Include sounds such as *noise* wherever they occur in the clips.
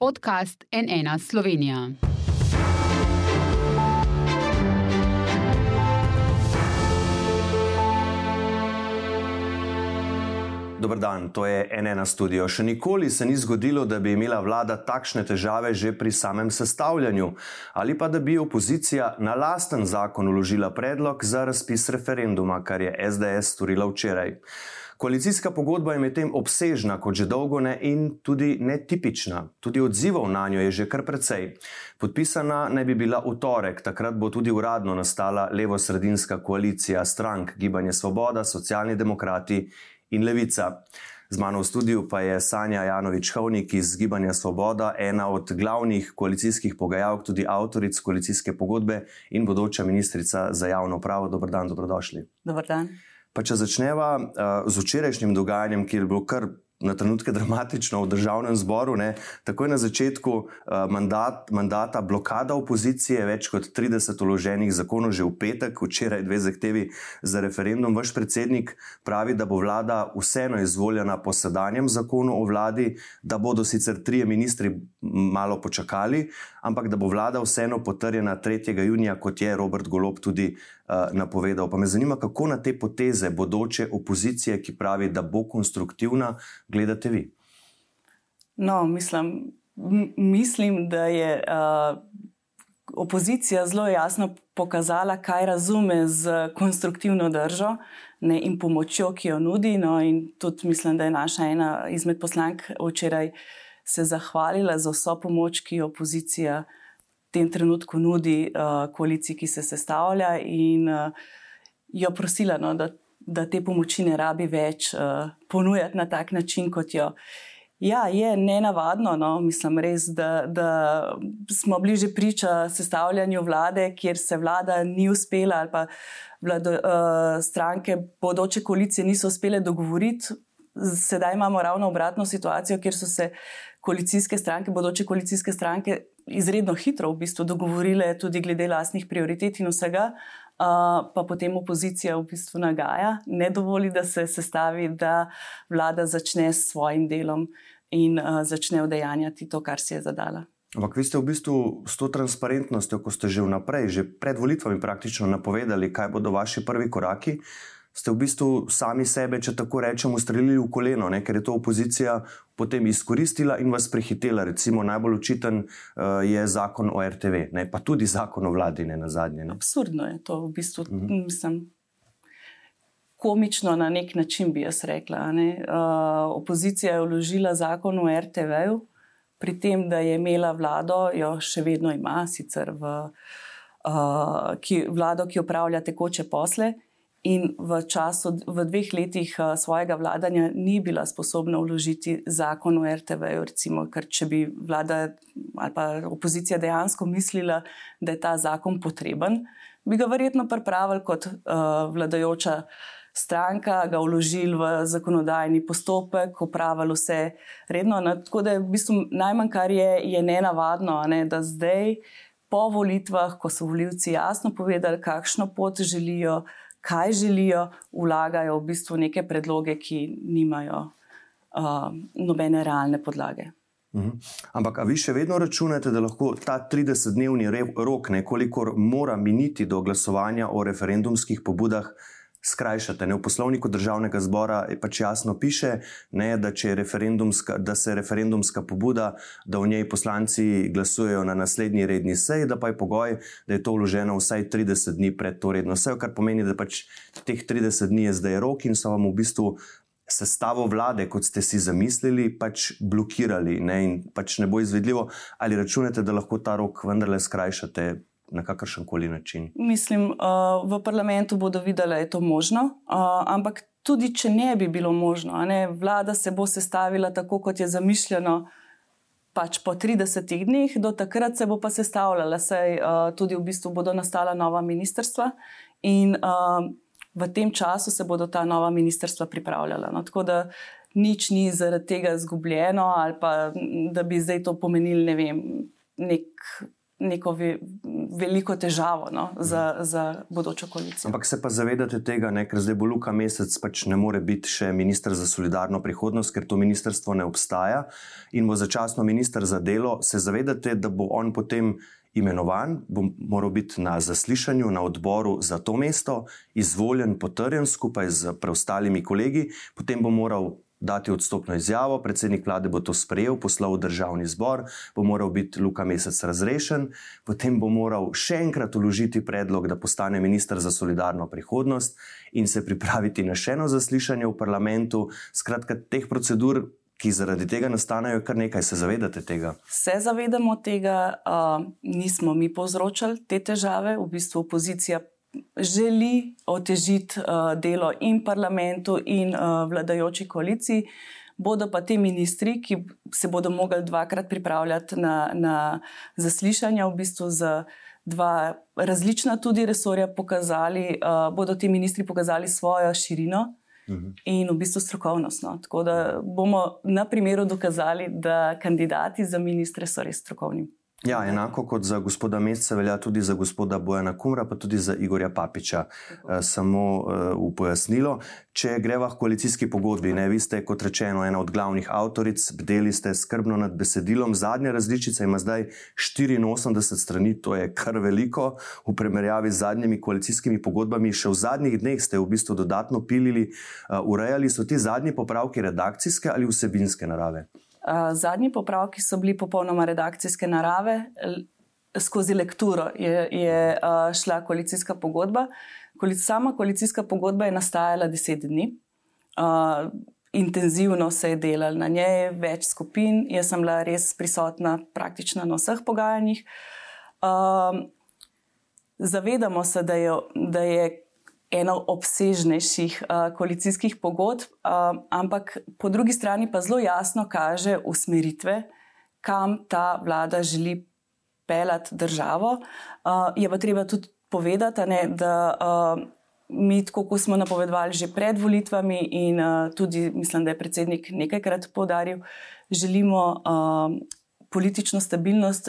podcast NN Slovenija. Dober dan, to je NN studio. Še nikoli se ni zgodilo, da bi imela vlada takšne težave že pri samem sestavljanju, ali pa da bi opozicija na lasten zakon uložila predlog za razpis referenduma, kar je SDS storila včeraj. Koalicijska pogodba je medtem obsežna, kot že dolgo ne, in tudi netipična. Tudi odzivov na njo je že kar precej. Podpisana naj bi bila v torek, takrat bo tudi uradno nastala levo-sredinska koalicija strank Gibanje Svoboda, Socialni demokrati in Levica. Z mano v studiu pa je Sanja Janovič-Hovnik iz Gibanja Svoboda, ena od glavnih koalicijskih pogajalk, tudi avtoric koalicijske pogodbe in bodoča ministrica za javno pravo. Dobro dan, dobrodošli. Dobar dan. Pa če začneva uh, z včerajšnjim dogajanjem, kjer je bilo kar na trenutke *laughs* dramatično v državnem zboru. Ne. Takoj na začetku uh, mandat, mandata blokada opozicije, več kot 30 uloženih zakonov že v petek, včeraj dve zahtevi za referendum. Vaš predsednik pravi, da bo vlada vseeno izvoljena po sedanjem zakonu o vladi, da bodo sicer trije ministri malo počakali, ampak da bo vlada vseeno potrjena 3. junija, kot je Robert Golop tudi napovedal. Pa me zanima, kako na te poteze bodoče opozicije, ki pravi, da bo konstruktivna, gledate vi? No, mislim, mislim, da je uh, opozicija zelo jasno pokazala, kaj razume z konstruktivno držo ne, in pomočjo, ki jo nudi. No, in tudi mislim, da je naša ena izmed poslank včeraj se zahvalila za vso pomoč, ki jo opozicija v tem trenutku nudi uh, koaliciji, ki se sestavlja, in uh, jo prosila, no, da da te pomoči ne rabi več uh, ponujati na tak način, kot jo. Ja, je nenavadno, no? mislim res, da, da smo bliže priča sestavljanju vlade, kjer se vlada ni uspela ali pa vlado, uh, stranke bodoče koalicije niso uspele dogovoriti. Sedaj imamo ravno obratno situacijo, kjer so se koalicijske stranke, bodoče koalicijske stranke, izredno hitro v bistvu dogovorile tudi glede lastnih prioritet in vsega, pa potem opozicija v bistvu nagaja, ne dovoli, da se sestavi, da vlada začne s svojim delom in uh, začne udejanjati to, kar si je zadala. Ampak vi ste v bistvu s to transparentnostjo, ko ste že vnaprej, že pred volitvami praktično napovedali, kaj bodo vaši prvi koraki, ste v bistvu sami sebe, če tako rečemo, streljili v koleno, ne? ker je to opozicija potem izkoristila in vas prehitela. Recimo najbolj učiten uh, je zakon o RTV, ne? pa tudi zakon o vladi, ne na zadnje. Ne? Absurdno je to v bistvu. Uh mhm. -huh. mislim, Komično na nek način bi jaz rekla. Uh, opozicija je vložila zakon o RTV, pri tem, da je imela vlado, jo še vedno ima, sicer v, uh, ki, vlado, ki upravlja tekoče posle, in v času, v dveh letih eh, svojega vladanja ni bila sposobna vložiti zakon o RTV. Recimo, ker če bi vlada ali pa opozicija dejansko mislila, da je ta zakon potreben, bi ga verjetno pripravili kot uh, vladajoča stranka, ga vložili v zakonodajni postopek, upravili vse redno. Ne? Tako da je v bistvu najmanj, kar je, je nenavadno, ne? da zdaj. Po volitvah, ko so voljivci jasno povedali, kakšno pot želijo, kaj želijo, vlagajo v bistvu neke predloge, ki nimajo uh, nobene realne podlage. Uhum. Ampak, a vi še vedno računate, da lahko ta 30-dnevni rok, nekoliko mora miniti do glasovanja o referendumskih pobudah, skrajšate. Ne? V poslovniku državnega zbora pač jasno piše, ne, da, da se referendumska pobuda, da v njej poslanci glasujejo na naslednji redni seji, da pa je pogoj, da je to vloženo vsaj 30 dni pred to redno sejo, kar pomeni, da pač teh 30 dni je zdaj rok in so vam v bistvu. Sestavo vlade, kot ste si zamislili, pač blokirali ne, in pač ne bo izvedljivo, ali računate, da lahko ta rok vendarle skrajšate na kakršen koli način? Mislim, uh, v parlamentu bodo videli, da je to možno, uh, ampak tudi če ne bi bilo možno, ne, vlada se bo sestavila tako, kot je zamišljeno. Pač po 30 dneh, do takrat se bo pa sestavljala, saj uh, tudi v bistvu bodo nastala nova ministrstva, in uh, v tem času se bodo ta nova ministrstva pripravljala. No, tako da nič ni zaradi tega izgubljeno, ali pa da bi zdaj to pomenili, ne vem, nek neko veliko težavo no, za, za bodočo koalicijo. Ampak se pa zavedate tega, ne, ker zdaj bo Luka Mesec pač ne more biti še ministr za solidarno prihodnost, ker to ministrstvo ne obstaja in bo začasno ministr za delo. Se zavedate, da bo on potem imenovan, bo moral biti na zaslišanju na odboru za to mesto, izvoljen, potrjen skupaj z preostalimi kolegi, potem bo moral dati odstopno izjavo, predsednik vlade bo to sprejel, poslal v državni zbor, bo moral biti Luka Mesec razrešen, potem bo moral še enkrat uložiti predlog, da postane ministr za solidarno prihodnost in se pripraviti na še eno zaslišanje v parlamentu. Skratka, teh procedur. Ki zaradi tega nastanejo, kar nekaj se zavedate tega. Se zavedamo tega, uh, nismo mi povzročali te težave, v bistvu opozicija želi otežiti uh, delo in parlamentu, in uh, vladajoči koaliciji, bodo pa ti ministri, ki se bodo mogli dvakrat pripravljati na, na zaslišanja, v bistvu za dva različna tudi resorja, pokazali, uh, bodo ti ministri pokazali svojo širino. Mhm. In v bistvu strokovnost. No. Tako da bomo na primeru dokazali, da kandidati za ministre so res strokovni. Ja, enako kot za gospoda Mesca, velja tudi za gospoda Bojana Kumra, pa tudi za Igorja Papiča. E, samo e, v pojasnilo, če greva v koalicijski pogodbi, ne, vi ste, kot rečeno, ena od glavnih avtoric, bdeli ste skrbno nad besedilom. Zadnja različica ima zdaj 84 strani, to je kar veliko v primerjavi z zadnjimi koalicijskimi pogodbami. Še v zadnjih dneh ste v bistvu dodatno pilili, uh, urejali so ti zadnji popravki redakcijske ali vsebinske narave. Zadnji popravki so bili popolnoma redakcijske narave. Skozi lekturo je, je šla koalicijska pogodba. Sama koalicijska pogodba je nastajala deset dni. Intenzivno se je delalo na njej, več skupin. Jaz sem bila res prisotna praktično na vseh pogajanjih. Zavedamo se, da je, da je eno obsežnejših uh, koalicijskih pogodb, uh, ampak po drugi strani pa zelo jasno kaže usmeritve, kam ta vlada želi pelati državo. Uh, je pa treba tudi povedati, ne, da uh, mi, tako kot smo napovedovali že pred volitvami, in uh, tudi mislim, da je predsednik nekajkrat podaril, želimo. Uh, Politično stabilnost,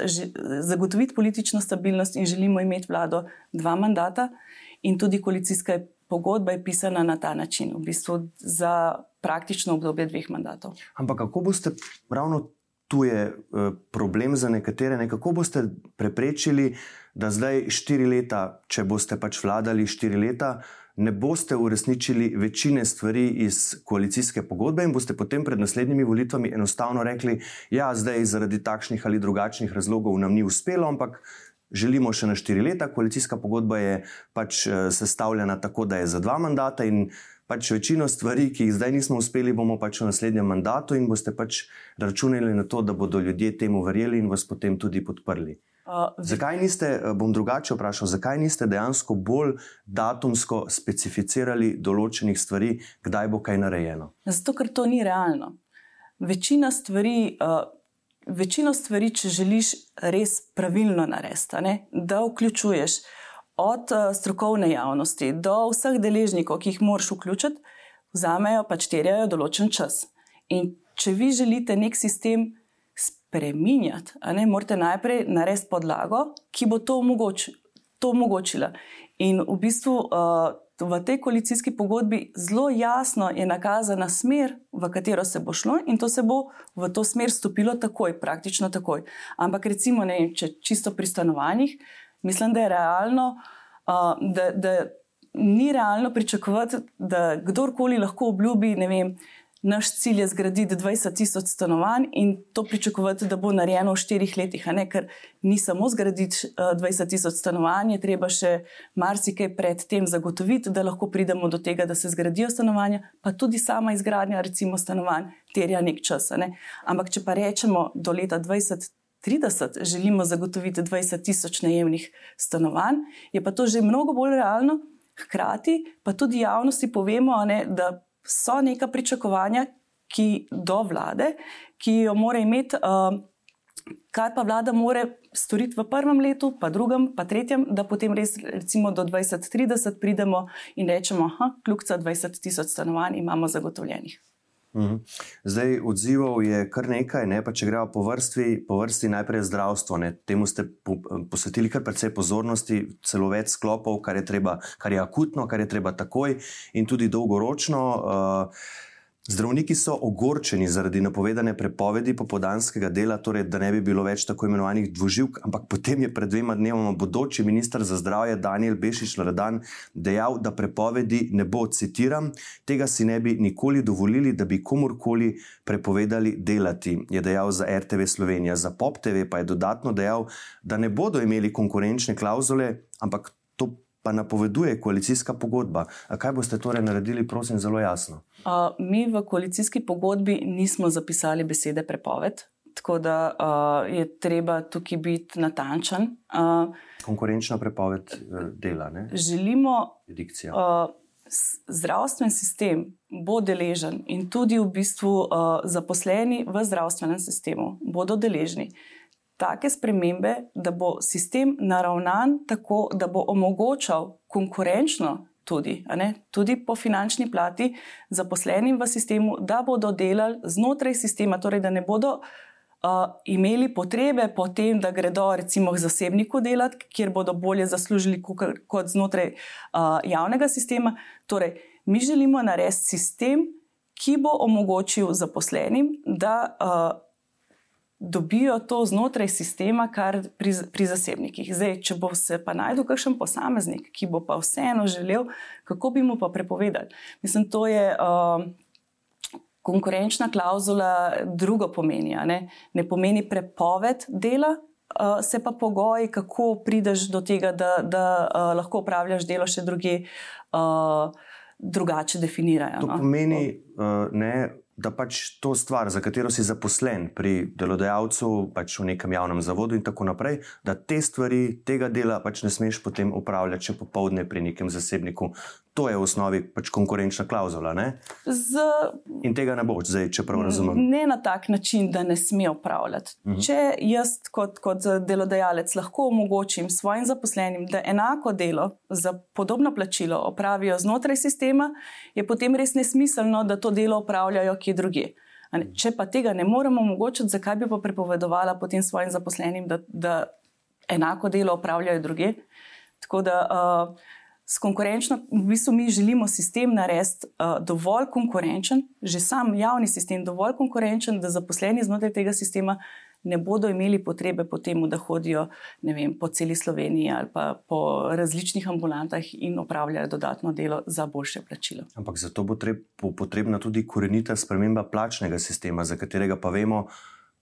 zagotoviti politično stabilnost, in želimo imeti vlado dva mandata. Uh, in tudi koalicijska pogodba je pisana na ta način, v bistvu za praktično obdobje dveh mandatov. Ampak kako boste ravno tu je eh, problem za nekatere, ne? kako boste preprečili, da zdaj štiri leta, če boste pač vladali štiri leta. Ne boste uresničili večine stvari iz koalicijske pogodbe, in boste potem pred naslednjimi volitvami enostavno rekli: Ja, zdaj zaradi takšnih ali drugačnih razlogov nam ni uspelo, ampak želimo še na štiri leta. Koalicijska pogodba je pač eh, sestavljena tako, da je za dva mandata in pač večino stvari, ki jih zdaj nismo uspeli, bomo pač v naslednjem mandatu in boste pač računali na to, da bodo ljudje temu verjeli in vas potem tudi podprli. Uh, zakaj niste, eh, bom drugače vprašal, zakaj niste dejansko bolj datumsko specificirali določenih stvari, kdaj bo kaj narejeno? Zato, ker to ni realno. Večina stvari, uh, večino stvari, če želiš res pravilno narediti, da vključuješ od uh, strokovne javnosti do vseh deležnikov, ki jih moraš vključiti, vzamejo pač terjajo določen čas. In če vi želite nek sistem spremenjati, ne, morate najprej narediti podlago, ki bo to, omogoč, to omogočila. In v bistvu. Uh, v tej koalicijski pogodbi zelo jasno je nakazana smer, v katero se bo šlo, in to se bo v to smer stopilo takoj, praktično takoj. Ampak, recimo, ne, če čisto pri stanovanjih, mislim, da je realno, uh, da, da ni realno pričakovati, da kdorkoli lahko obljubi, ne vem naš cilj je zgraditi 20 tisoč stanovanj in to pričakovati, da bo narejeno v štirih letih. Ne? Ker ni samo zgraditi 20 eh, tisoč stanovanj, je treba še marsikaj pred tem zagotoviti, da lahko pridemo do tega, da se zgradijo stanovanja, pa tudi sama izgradnja, recimo, stanovanj, terja nek čas. Ne? Ampak, če pa rečemo do leta 2030. 30 želimo zagotoviti 20 tisoč najemnih stanovanj, je pa to že mnogo bolj realno, hkrati pa tudi javnosti povemo, ne, da so neka pričakovanja, ki do vlade, ki jo mora imeti, uh, kar pa vlada mora storiti v prvem letu, pa drugem, pa tretjem, da potem res, recimo, do 2030 pridemo in rečemo, da kljub 20 tisoč stanovanj imamo zagotovljenih. Mhm. Zdaj, odzivov je kar nekaj, ne? pa če gremo po vrsti, po vrsti najprej zdravstvo. Ne? Temu ste posvetili kar precej pozornosti, celo več sklopov, kar je, treba, kar je akutno, kar je treba takoj in tudi dolgoročno. Uh, Zdravniki so ogorčeni zaradi napovedane prepovedi popodanskega dela, torej da ne bi bilo več tako imenovanih dvoživk, ampak potem je pred dvema dnevoma bodoči ministr za zdravje Daniel Bešič Loredan dejal, da prepovedi ne bo, citiram, tega si ne bi nikoli dovolili, da bi komorkoli prepovedali delati, je dejal za RTV Slovenija. Za Pop TV pa je dodatno dejal, da ne bodo imeli konkurenčne klauzule, ampak to pa napoveduje koalicijska pogodba. A kaj boste torej naredili, prosim, zelo jasno? Uh, mi v koalicijski pogodbi nismo zapisali besede prepoved, tako da uh, je treba tukaj biti natančen. Uh, Konkurenčna prepoved eh, dela. Ne? Želimo. Uh, zdravstven sistem bo deležen in tudi v bistvu uh, zaposleni v zdravstvenem sistemu bodo deležni take spremembe, da bo sistem naravnan tako, da bo omogočal konkurenčno tudi, tudi po finančni plati zaposlenim v sistemu, da bodo delali znotraj sistema, torej da ne bodo. Uh, imeli potrebe po tem, da gredo recimo k zasebniku delati, kjer bodo bolje zaslužili kot znotraj uh, javnega sistema. Torej, mi želimo narediti sistem, ki bo omogočil zaposlenim, da uh, dobijo to znotraj sistema, kar pri, pri zasebnikih. Zdaj, če bo se pa najdel kakšen posameznik, ki bo pa vseeno želel, kako bi mu pa prepovedali. Mislim, to je. Uh, Konkurenčna klauzula drugo pomeni, ne? ne pomeni prepoved dela, uh, se pa pogoji, kako prideš do tega, da, da uh, lahko upravljaš delo še druge, uh, drugače definirajo. To no? pomeni, uh, ne, da pač to stvar, za katero si zaposlen pri delodajalcu, pač v nekem javnem zavodu in tako naprej, da te stvari, tega dela pač ne smeš potem upravljati, če popovdne pri nekem zasebniku. To je v osnovi pač konkurenčna klauzula. Z... In tega ne boš, zdaj, če prav razumem. Ne na tak način, da ne sme upravljati. Uh mhm. -huh. Če jaz, kot, kot delodajalec, lahko omogočim svojim zaposlenim, da enako delo za podobno plačilo opravijo znotraj sistema, je potem res nesmiselno, da to delo opravljajo kje druge. Če pa tega ne moremo omogočiti, zakaj bi pa prepovedovala potem svojim zaposlenim, da, da enako delo opravljajo druge. Tako da. Uh, s konkurenčno, v bistvu mi želimo sistem narediti uh, dovolj konkurenčen, že sam javni sistem dovolj konkurenčen, da zaposleni znotraj tega sistema ne bodo imeli potrebe po tem, da hodijo vem, po celi Sloveniji ali pa po različnih ambulantah in opravljajo dodatno delo za boljše plačilo. Ampak za to bo potrebna tudi korenita sprememba plačnega sistema, za katerega pa vemo,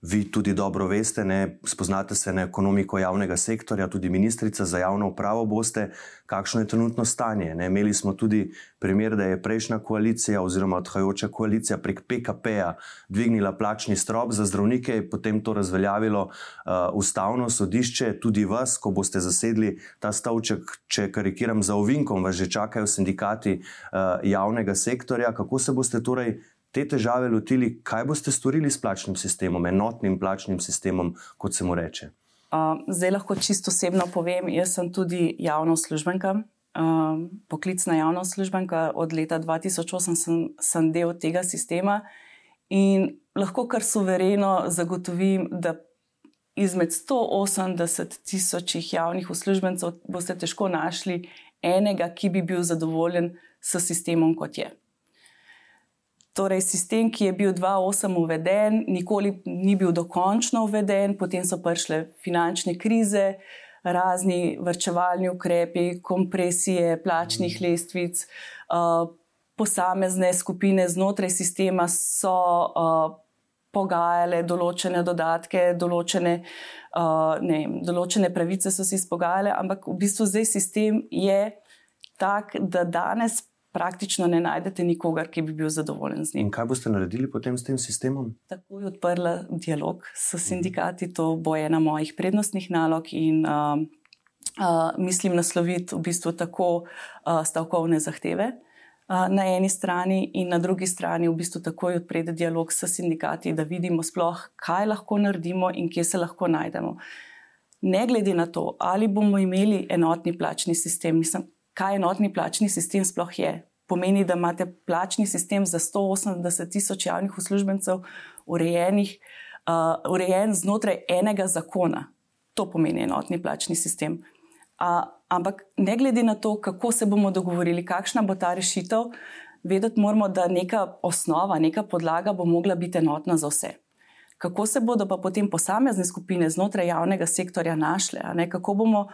Vi tudi dobro veste, ne, spoznate se na ekonomiko javnega sektorja, tudi ministrica za javno upravo boste, kakšno je trenutno stanje. Ne. Imeli smo tudi primer, da je prejšnja koalicija oziroma odhajajoča koalicija prek PKP-ja dvignila plačni strop za zdravnike, potem to razveljavilo uh, ustavno sodišče, tudi vas, ko boste zasedli ta stavček, če karikiram za ovinkom, vas že čakajo sindikati uh, javnega sektorja. Kako se boste torej te težave lotili, kaj boste storili s plačnim sistemom, enotnim plačnim sistemom, kot se mu reče? Uh, zdaj lahko čisto osebno povem, jaz sem tudi javna uslužbenka, uh, poklicna javna uslužbenka. Od leta 2008 sem, sem del tega sistema in lahko kar suvereno zagotovim, da izmed 180 tisočih javnih uslužbencev boste težko našli enega, ki bi bil zadovoljen s sistemom, kot je. Torej, sistem, ki je bil 2008 uveden, nikoli ni bil dokončno uveden, potem so prišle finančne krize, razni vrčevalni ukrepi, kompresije plačnih mhm. lestvic, uh, posamezne skupine znotraj sistema so uh, pogajale določene dodatke, določene, uh, ne, določene pravice so si izpogajale, ampak v bistvu zdaj sistem je tak, da danes praktično ne najdete nikogar, ki bi bil zadovoljen z njim. In kaj boste naredili potem s tem sistemom? Takoj odprla dialog s sindikati, to bo ena mojih prednostnih nalog in uh, uh, mislim nasloviti v bistvu tako uh, stavkovne zahteve. Na eni strani, in na drugi strani, v bistvu takoj odpreti dialog s sindikati, da vidimo, sploh, kaj lahko naredimo in kje se lahko najdemo. Ne glede na to, ali bomo imeli enotni plačni sistem, mislim, kaj enotni plačni sistem sploh je. pomeni, da imate plačni sistem za 180 tisoč javnih uslužbencev urejenih, uh, urejen znotraj enega zakona. To pomeni enotni plačni sistem. Uh, ampak ne glede na to, kako se bomo dogovorili, kakšna bo ta rešitev, vedeti moramo, da neka osnova, neka podlaga bo mogla biti enotna za vse. Kako se bodo pa potem posamezne skupine znotraj javnega sektorja našle, kako bomo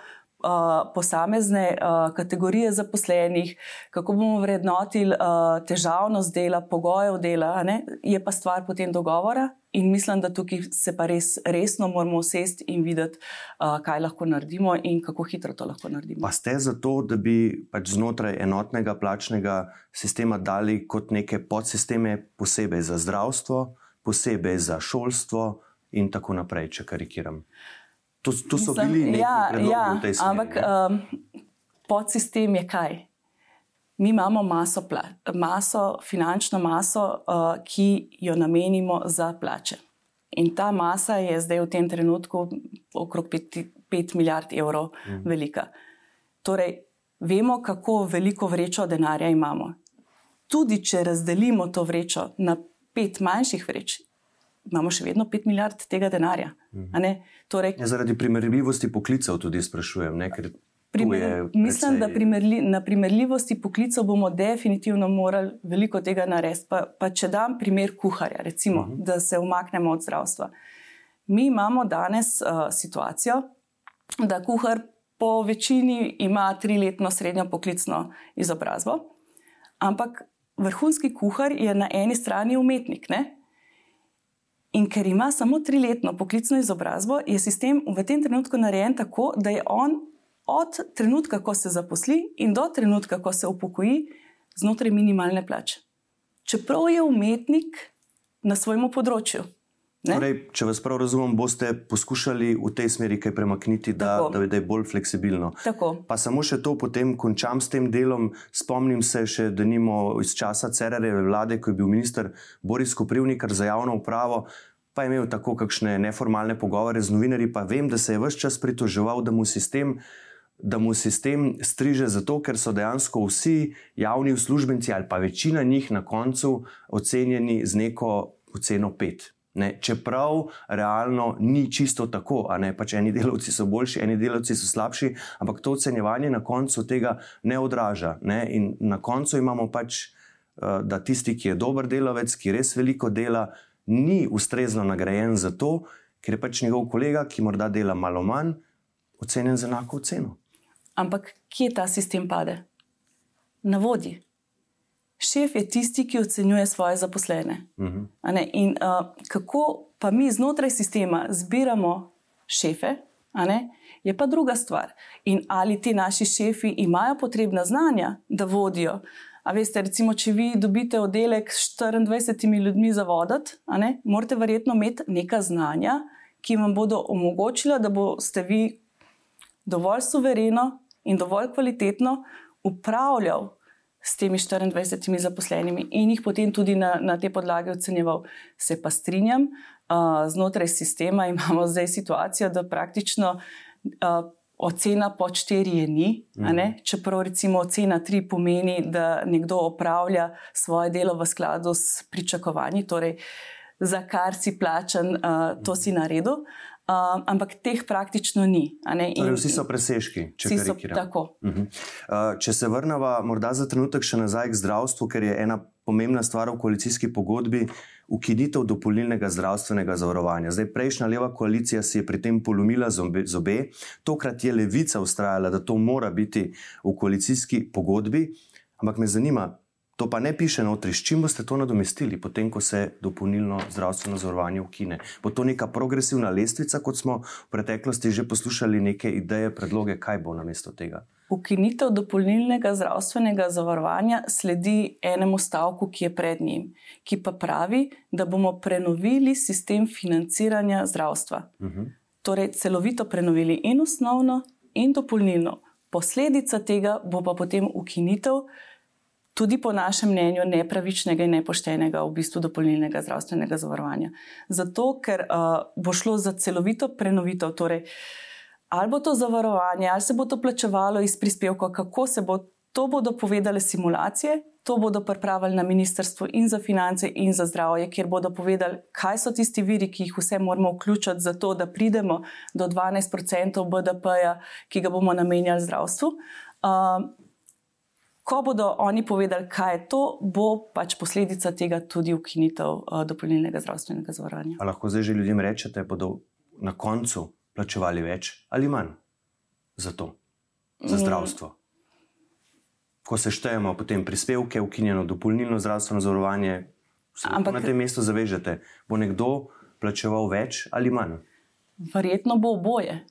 posamezne uh, kategorije zaposlenih, kako bomo vrednotili uh, težavnost dela, pogojev dela, je pa stvar potem dogovora. In mislim, da tukaj se pa res resno moramo usesti in videti, uh, kaj lahko naredimo in kako hitro to lahko naredimo. Pa ste za to, da bi pač znotraj enotnega plačnega sistema dali kot neke podsisteme, posebej za zdravstvo, posebej za šolstvo in tako naprej, če karikiram. To, to so Mislim, bili neki ja, ja, v tej smeri. Ampak um, podsistem je kaj? Mi imamo maso, maso finančno maso, uh, ki jo namenimo za plače. In ta masa je zdaj v tem trenutku okrog 5 milijard evrov mm. velika. Torej, vemo, kako veliko vrečo denarja imamo. Tudi če razdelimo to vrečo na pet manjših vreč, imamo še vedno 5 milijard tega denarja. Mhm. Torej, ja, zaradi primerljivosti poklicev tudi sprašujem. Ne, primer, mislim, da primerli, na primerljivosti poklicev bomo definitivno morali veliko tega narediti. Pa, pa če dam primer kuharja, recimo, uh mhm. -huh. da se umaknemo od zdravstva. Mi imamo danes uh, situacijo, da kuhar po večini ima triletno srednjo poklicno izobrazbo, ampak vrhunski kuhar je na eni strani umetnik. Ne? In ker ima samo triletno poklicno izobrazbo, je sistem v tem trenutku narejen tako, da je on od trenutka, ko se zaposli, in do trenutka, ko se upokoji, znotraj minimalne plače. Čeprav je umetnik na svojem področju. Torej, če vas prav razumem, boste poskušali v tej smeri kaj premakniti, da, da, da je bolj fleksibilno. Tako. Pa samo še to, potem končam s tem delom. Spomnim se še, da nimo iz časa Cerereve vlade, ko je bil minister Boris Koprivnikar za javno upravo. Pa je imel tako kakšne neformalne pogovore z novinarji, pa vem, da se je vse čas pritoževal, da mu sistem, da mu sistem striže zato, ker so dejansko vsi javni uslužbenci ali pa večina njih na koncu ocenjeni z neko oceno pet. Ne, čeprav realno ni čisto tako, ne, pač eni delavci so boljši, eni delavci so slabši, ampak to ocenjevanje na koncu tega ne odraža. Ne, in na koncu imamo pač, uh, da tisti, ki je dober delavec, ki res veliko dela, ni ustrezno nagrajen za to, ker je pač njegov kolega, ki morda dela malo manj, ocenjen z enako oceno. Ampak kje ta sistem pade? Na vodi. Šef je tisti, ki ocenjuje svoje zaposlene. Uh mhm. -huh. In uh, kako pa mi znotraj sistema zbiramo šefe, je pa druga stvar. In ali ti naši šefi imajo potrebna znanja, da vodijo. A veste, recimo, če vi dobite oddelek s 24 ljudmi za voditi, morate verjetno imeti neka znanja, ki vam bodo omogočila, da boste vi dovolj suvereno in dovolj kvalitetno upravljali s temi 24 zaposlenimi in jih potem tudi na, na te podlage ocenjeval. Se pa strinjam, uh, znotraj sistema *laughs* imamo zdaj situacijo, da praktično uh, ocena po štiri je ni. Mm. Čeprav recimo ocena tri pomeni, da nekdo opravlja svoje delo v skladu s pričakovanji, torej za kar si plačen, uh, to si naredil. Uh, ampak teh praktično ni. Torej, vsi so presežki, če se tako. Uh -huh. uh, če se vrnemo morda za trenutek še nazaj k zdravstvu, ker je ena pomembna stvar v koalicijski pogodbi ukinitev dopolnilnega zdravstvenega zavarovanja. Zdaj, prejšnja leva koalicija si je pri tem polomila zobe, tokrat je levica ustrajala, da to mora biti v koalicijski pogodbi. Ampak me zanima, To pa ne piše notri, s čim boste to nadomestili, potem ko se dopolnilno zdravstveno zavarovanje ukine. Bo to neka progresivna lestvica, kot smo v preteklosti že poslušali neke ideje, predloge, kaj bo namesto tega? Ukinitev dopolnilnega zdravstvenega zavarovanja sledi enemu stavku, ki je pred njim, ki pa pravi, da bomo prenovili sistem financiranja zdravstva. Uh mhm. -huh. Torej, celovito prenovili in osnovno, in dopolnilno. Posledica tega bo pa potem ukinitev tudi po našem mnenju nepravičnega in nepoštenega v bistvu dopolnilnega zdravstvenega zavarovanja. Zato, ker uh, bo šlo za celovito prenovitev, torej ali bo to zavarovanje, ali se bo to plačevalo iz prispevka, kako se bo to bodo povedale simulacije, To bodo pripravili na Ministrstvu in za finance, in za zdravje, kjer bodo povedali, kaj so tisti viri, ki jih vse moramo vključiti, zato da pridemo do 12% BDP-ja, ki ga bomo namenjali zdravstvu. Uh, ko bodo oni povedali, kaj je to, bo pač posledica tega tudi ukinitev uh, dopolnilnega zdravstvenega zavarovanja. Lahko zdaj že ljudem rečete, da bodo na koncu plačevali več ali manj za to, za mm. zdravstvo. Mm. Ko se štejemo potem prispevke, ukinjeno dopolnilno zdravstveno zavarovanje, se Ampak, na tem mestu zavežete, bo nekdo plačeval več ali manj? Verjetno bo oboje.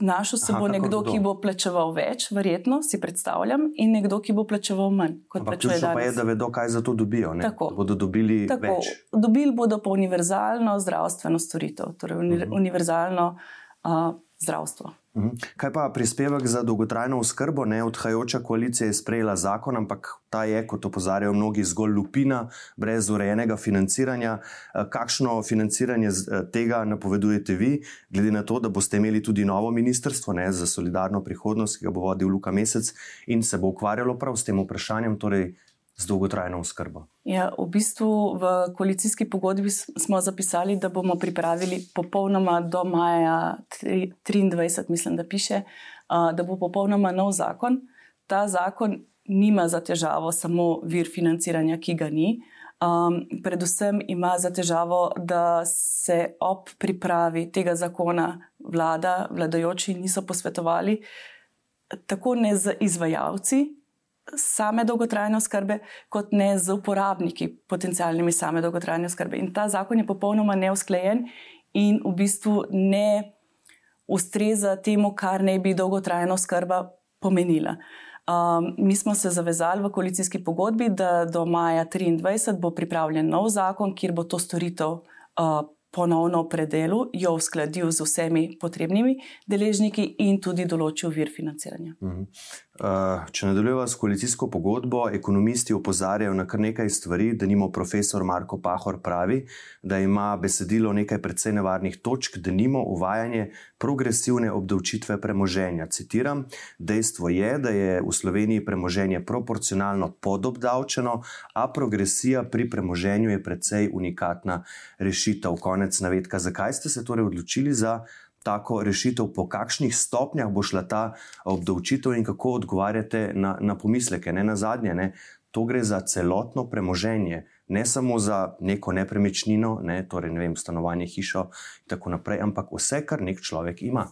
Našel se Aha, bo nekdo, ki bo plačeval več, verjetno si predstavljam, in nekdo, ki bo plačeval manj. Ključno pa je, da vedo, kaj za to dobijo. Tako, bodo dobili tako, več. Dobili bodo pa univerzalno zdravstveno storitev, torej uni, uh mhm. -huh. univerzalno uh, zdravstvo. Mhm. Kaj pa prispevek za dolgotrajno oskrbo? Ne? Odhajajoča koalicija je sprejela zakon, ampak ta je, kot opozarjajo mnogi, zgolj lupina, brez urejenega financiranja. Eh, kakšno financiranje eh, tega napovedujete vi, glede na to, da boste imeli tudi novo ministrstvo ne, za solidarno prihodnost, ki ga bo vodil Luka Mesec in se bo ukvarjalo prav s tem vprašanjem? Torej, z dolgotrajno oskrbo? Ja, v bistvu v koalicijski pogodbi smo zapisali, da bomo pripravili popolnoma do maja 2023, mislim, da piše, da bo popolnoma nov zakon. Ta zakon nima za težavo samo vir financiranja, ki ga ni. Um, predvsem ima za težavo, da se ob pripravi tega zakona vlada, vladajoči niso posvetovali tako ne z izvajalci, same dolgotrajne oskrbe, kot ne z uporabniki, potencialnimi same dolgotrajne oskrbe. In ta zakon je popolnoma neusklajen in v bistvu ne ustreza temu, kar naj bi dolgotrajna oskrba pomenila. Um, mi smo se zavezali v koalicijski pogodbi, da do maja 2023 bo pripravljen nov zakon, kjer bo to storitev uh, ponovno predelil, jo uskladil z vsemi potrebnimi deležniki in tudi določil vir financiranja. Uh -huh. uh, če nadaljujemo s koalicijsko pogodbo, ekonomisti opozarjajo na kar nekaj stvari, da nimo profesor Marko Pahor pravi, da ima besedilo nekaj precej nevarnih točk, da nimo uvajanje progresivne obdavčitve premoženja. Citiram: Dejstvo je, da je v Sloveniji premoženje proporcionalno podobdavčeno, a progresija pri premoženju je precej unikatna rešitev. Konec navedka. Zakaj ste se torej odločili za tako rešitev, po kakšnih stopnjah bo šla ta obdavčitev in kako odgovarjate na, na pomisleke? Ne na zadnje, ne? to gre za celotno premoženje ne samo za neko nepremičnino, ne, torej ne vem, stanovanje, hišo in tako naprej, ampak vse, kar nek človek ima.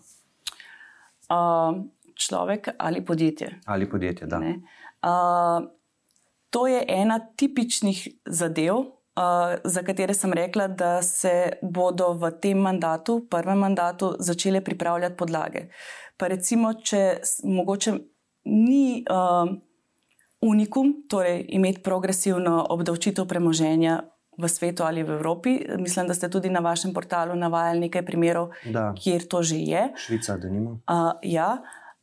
Uh, človek ali podjetje. Ali podjetje, da. Uh, to je ena tipičnih zadev, za katere sem rekla, da se bodo v tem mandatu, prvem mandatu, začele pripravljati podlage. Pa recimo, če mogoče ni. Uh, unikum, torej imeti progresivno obdavčitev premoženja v svetu ali v Evropi. Mislim, da ste tudi na vašem portalu navajali nekaj primerov, da. kjer to že je. Švica, da nima. Uh, ja.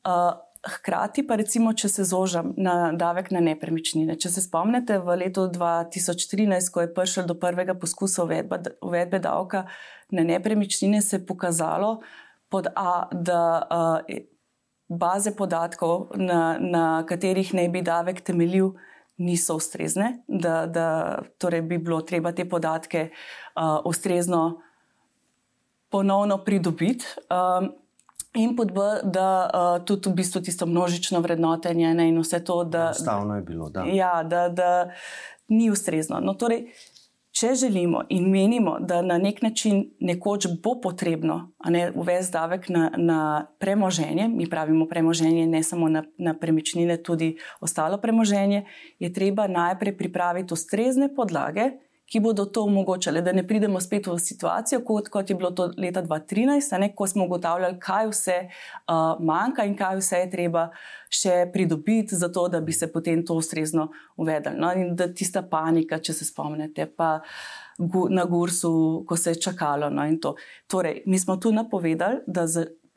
Uh, Hkrati pa, recimo, če se zožam na davek na nepremičnine. Če se spomnite, v letu 2013, ko je prišel do prvega poskusa uvedbe, uvedbe davka na nepremičnine, se je pokazalo, pod A, da uh, baze podatkov, na, na katerih naj bi davek temeljil, niso ustrezne, da, da torej bi bilo treba te podatke uh, ustrezno ponovno pridobiti. Um, In podb, da uh, tudi v bistvu tisto množično vrednotenje ne, in vse to, da. Stavno je bilo, da. Ja, da, da ni ustrezno. No, torej, če želimo in menimo, da na nek način nekoč bo potrebno ne, uvesti davek na, na premoženje, mi pravimo premoženje, ne samo na, na premičnine, tudi ostalo premoženje, je treba najprej pripraviti ustrezne podlage, ki bodo to omogočale, da ne pridemo spet v situacijo, kot, kot je bilo to leta 2013, ne, ko smo ugotavljali, kaj vse uh, manjka in kaj vse je treba še pridobiti, zato da bi se potem to ustrezno uvedli. No, in da tista panika, če se spomnite, pa na Gursu, ko se je čakalo. No, torej, mi smo tu napovedali, da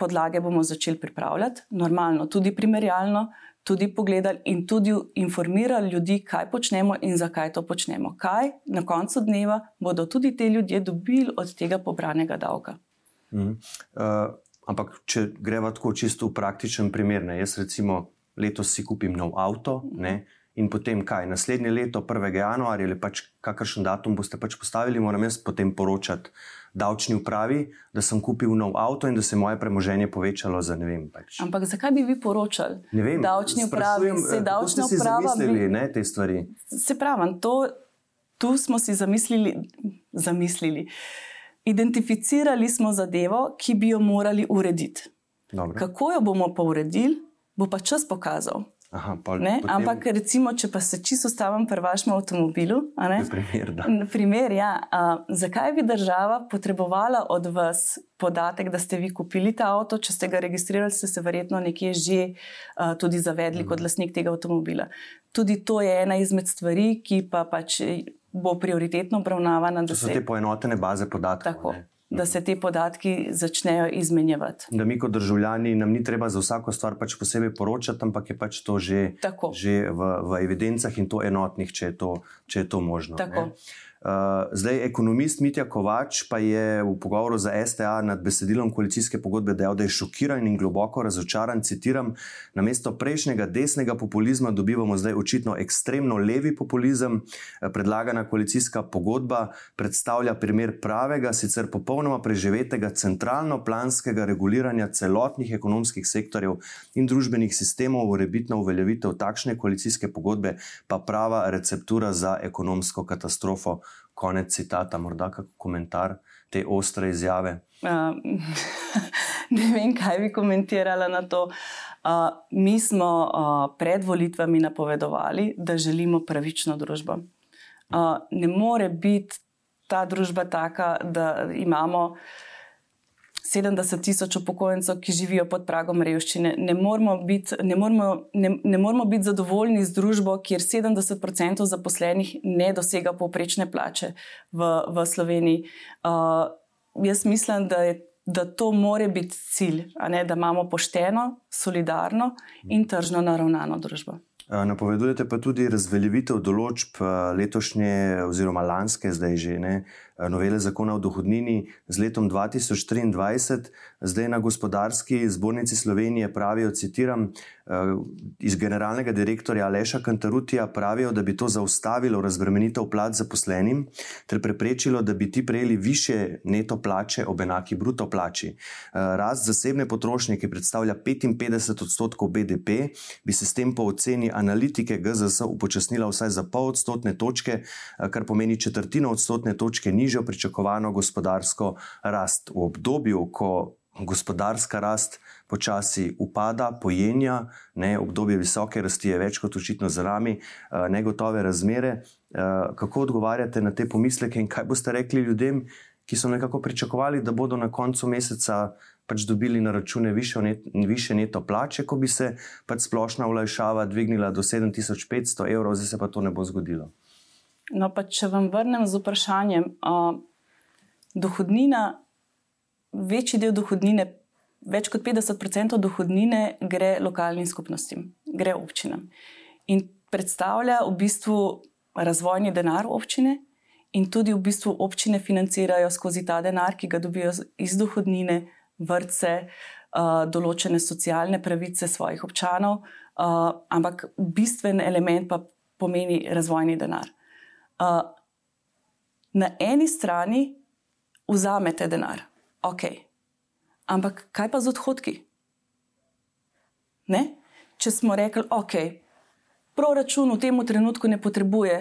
podlage bomo začeli pripravljati, normalno, tudi primerjalno tudi pogledali in tudi informirali ljudi, kaj počnemo in zakaj to počnemo. Kaj na koncu dneva bodo tudi ti ljudje dobili od tega pobranega davka. Mm. Uh, ampak, če greva tako čisto v praktičen primer, ne? jaz recimo letos si kupim nov avto. Ne? in potem kaj, naslednje leto, 1. januarja ali pač kakršen datum boste pač postavili, moram jaz potem poročati davčni upravi, da sem kupil nov avto in da se je moje premoženje povečalo za ne vem. Pač. Ampak zakaj bi vi poročali? Ne vem, davčni upravi, se eh, davčna ste si uprava. zamislili, bi- ne, te stvari. Se pravi, to, tu smo si zamislili, zamislili. Identificirali smo zadevo, ki bi jo morali urediti. Dobro. Kako jo bomo pa uredili, bo pa čas pokazal. Aha, potem- Ampak, recimo, če pa se čisto stavim pri vašem avtomobilu, ne? Primer, da. Primer, ja. A, zakaj bi država potrebovala od vas podatek, da ste vi kupili ta avto? Če ste ga registrirali, ste se verjetno nekje že a, tudi zavedli kot lastnik tega avtomobila. Tudi to je ena izmed stvari, ki pa pač bo prioritetno obravnavana, To so se, te poenotene baze podatkov. tako, ne. Da se te podatki začnejo izmenjevati. Da mi kot državljani nam ni treba za vsako stvar pač posebej poročati, ampak je pač to že, Tako. že v, v evidencah in to enotnih, če je to, če je to možno. Tako. ne. Uh, zdaj, ekonomist Mitja Kovač pa je v pogovoru za STA nad besedilom koalicijske pogodbe dejal, da je šokiran in globoko razočaran. Citiram: Na mesto prejšnjega desnega populizma dobivamo zdaj očitno ekstremno levi populizem. Eh, Predlagana koalicijska pogodba predstavlja primer pravega, sicer popolnoma preživetega centralno-planskega reguliranja celotnih ekonomskih sektorjev in družbenih sistemov, urebitna uveljavitev takšne koalicijske pogodbe pa prava receptura za ekonomsko katastrofo. Konec citata, morda kak komentar te ostre izjave. Uh, *laughs* ne vem, kaj bi komentirala na to. Uh, mi smo uh, pred volitvami napovedovali, da želimo pravično družbo. Uh, ne more biti ta družba taka, da imamo 70 tisoč upokojencev, ki živijo pod pragom revščine. Ne moramo biti, ne moramo, ne, ne moramo biti zadovoljni z družbo, kjer 70% zaposlenih ne dosega povprečne plače v, v Sloveniji. Uh, jaz mislim, da, je, da to more biti cilj, ne, da imamo pošteno, solidarno in tržno naravnano družbo. Eh, Napovedujete pa tudi razveljavitev določb eh, letošnje oziroma lanske, zdaj že ne, novele zakona o dohodnini z letom 2023. Zdaj na gospodarski zbornici Slovenije pravijo, citiram, eh, iz generalnega direktorja Aleša Kantarutija pravijo, da bi to zaustavilo razbremenitev plač zaposlenim ter preprečilo, da bi ti prejeli više neto plače ob enaki bruto plači. Eh, Rast zasebne potrošnje, ki predstavlja 55 odstotkov BDP, bi se s tem po oceni analitike GZS upočasnila vsaj za pol odstotne točke, eh, kar pomeni četrtino odstotne točke nižjo pričakovano gospodarsko rast. V obdobju, ko gospodarska rast počasi upada, pojenja, ne, obdobje visoke rasti je več kot očitno za nami, eh, negotove razmere. Eh, Kako odgovarjate na te pomisleke in kaj boste rekli ljudem, ki so nekako pričakovali, da bodo na koncu meseca pač dobili na račune više, net, više neto plače, ko bi se pač splošna olajšava dvignila do 7500 evrov, zdaj se pa to ne bo zgodilo. No, pa če vam vrnem z vprašanjem, uh, dohodnina, večji del dohodnine, več kot 50% dohodnine gre lokalnim skupnostim, gre občinam. In predstavlja v bistvu razvojni denar občine, in tudi v bistvu občine financirajo skozi ta denar, ki ga dobijo iz dohodnine, vrtce, uh, določene socialne pravice svojih občanov, uh, ampak bistven element pa pomeni razvojni denar. Uh, na eni strani vzamete denar, ok, ampak kaj pa z odhodki? Ne? Če smo rekli, ok, proračun v tem trenutku ne potrebuje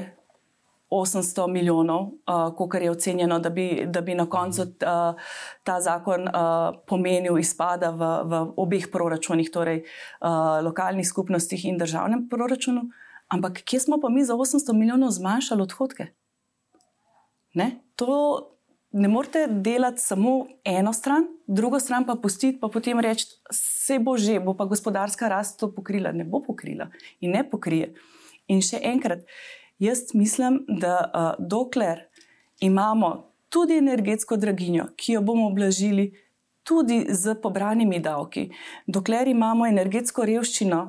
800 milijonov, uh, kolikor je ocenjeno, da bi, da bi na koncu uh, ta zakon uh, pomenil izpada v, v obeh proračunih, torej uh, lokalnih skupnostih in državnem proračunu. Ampak kje smo pa mi za 800 milijonov zmanjšali odhodke? Ne? To ne morete delati samo eno stran, drugo stran pa pustiti, pa potem reči, se bo že, bo pa gospodarska rast to pokrila. Ne bo pokrila in ne pokrije. In še enkrat, jaz mislim, da uh, dokler imamo tudi energetsko draginjo, ki jo bomo oblažili tudi z pobranimi davki, dokler imamo energetsko revščino,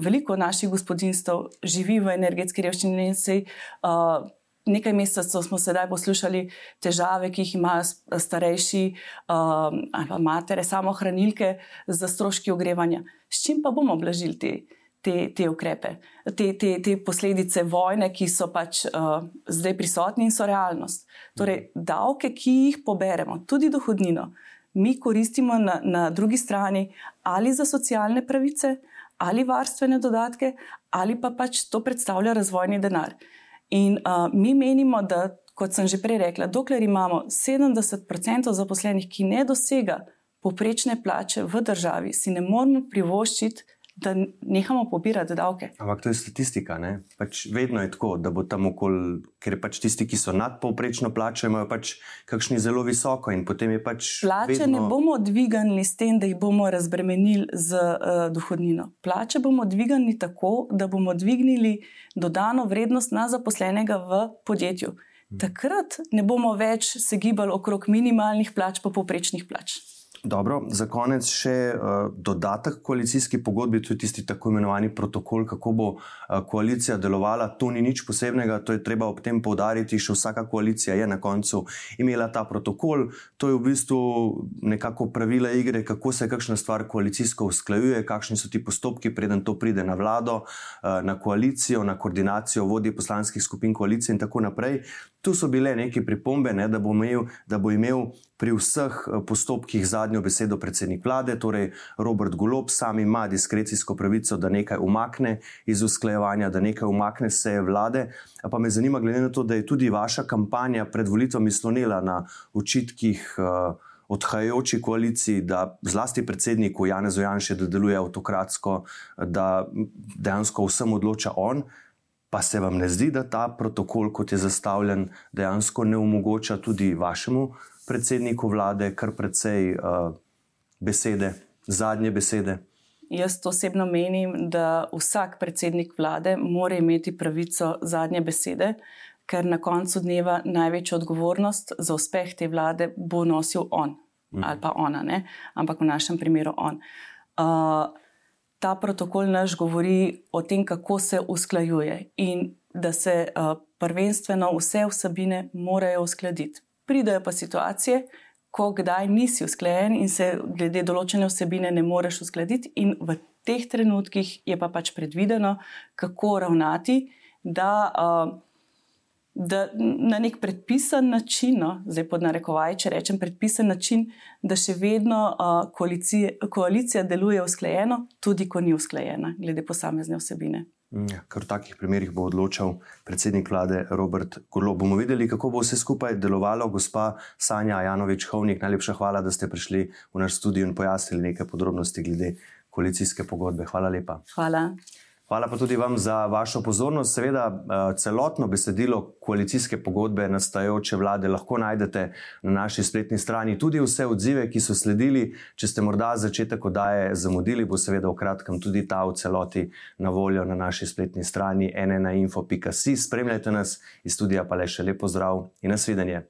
veliko naših gospodinstv živi v energetski revščini in se. Uh, Nekaj mesecev smo sedaj poslušali težave, ki jih imajo starejši um, ali pa matere, samohranilke za stroški ogrevanja. S čim pa bomo blažili te, te, te ukrepe, te, te, te posledice vojne, ki so pač uh, zdaj prisotni in so realnost. Torej, davke, ki jih poberemo, tudi dohodnino, mi koristimo na, na drugi strani ali za socialne pravice, ali varstvene dodatke, ali pa pač to predstavlja razvojni denar. In uh, mi menimo, da, kot sem že prej rekla, dokler imamo 70% zaposlenih, ki ne dosega poprečne plače v državi, si ne moremo privoščiti da nehamo pobirati davke. Ampak to je statistika. Pač vedno je tako, da bo tam okoli, ker pač tisti, ki so nadpovprečno plačo, imajo pač kakšni zelo visoko. Pač Plače vedno... ne bomo dvigali s tem, da jih bomo razbremenili z uh, dohodnino. Plače bomo dvigali tako, da bomo dvignili dodano vrednost na zaposlenega v podjetju. Hmm. Takrat ne bomo več se gibali okrog minimalnih plač, pa poprečnih plač. Dobro, za konec še uh, dodatek koalicijski pogodbi, to je tisti tako imenovani protokol, kako bo uh, koalicija delovala. To ni nič posebnega, to je treba ob tem povdariti. Še vsaka koalicija je na koncu imela ta protokol. To je v bistvu nekako pravila igre, kako se kakšna stvar koalicijsko usklajuje, kakšni so ti postopki, preden to pride na vlado, uh, na koalicijo, na koordinacijo vodij poslanskih skupin koalicije in tako naprej. Tu so bile neke pripombe, ne, da, bo imel, da bo imel pri vseh eh, postopkih zadnjo besedo predsednik vlade, torej Robert Golob, sam ima diskrecijsko pravico, da nekaj umakne iz usklajevanja, da nekaj umakne se vlade. Pa me zanima, glede na to, da je tudi vaša kampanja pred volitvami slonila na očitkih. Uh, Odhajajoči koaliciji, da zlasti predsedniku Janezu Janšu, da deluje avtokratsko, da dejansko vsem odloča on, Pa se vam ne zdi, da ta protokol, kot je zastavljen, dejansko ne omogoča tudi vašemu predsedniku vlade kar precej uh, besede, zadnje besede? Jaz osebno menim, da vsak predsednik vlade mora imeti pravico zadnje besede, ker na koncu dneva največjo odgovornost za uspeh te vlade bo nosil on mhm. ali pa ona, ne? ampak v našem primeru on. Uh, ta protokol naš govori o tem, kako se usklajuje in da se uh, prvenstveno vse vsebine morajo uskladiti. Pridejo pa situacije, ko kdaj nisi usklajen in se glede določene vsebine ne moreš uskladiti, in v teh trenutkih je pa pač predvideno, kako ravnati, da uh, da na nek predpisan način, no, zdaj pod narekovaj, če rečem predpisan način, da še vedno uh, koalicija, koalicija deluje usklajeno, tudi ko ni usklajena, glede posamezne osebine. Mm, ja, ker v takih primerih bo odločal predsednik vlade Robert Golo. Bomo videli, kako bo vse skupaj delovalo. Gospa Sanja Janovič-Hovnik, najlepša hvala, da ste prišli v naš studio in pojasnili nekaj podrobnosti glede koalicijske pogodbe. Hvala lepa. Hvala. Hvala pa tudi vam za vašo pozornost. Seveda, eh, celotno besedilo koalicijske pogodbe nastajajoče vlade lahko najdete na naši spletni strani. Tudi vse odzive, ki so sledili, če ste morda začetek oddaje zamudili, bo seveda v kratkem tudi ta v celoti na voljo na naši spletni strani nnainfo.si. Spremljajte nas iz studija, pa le še lepo zdrav in nasvidenje.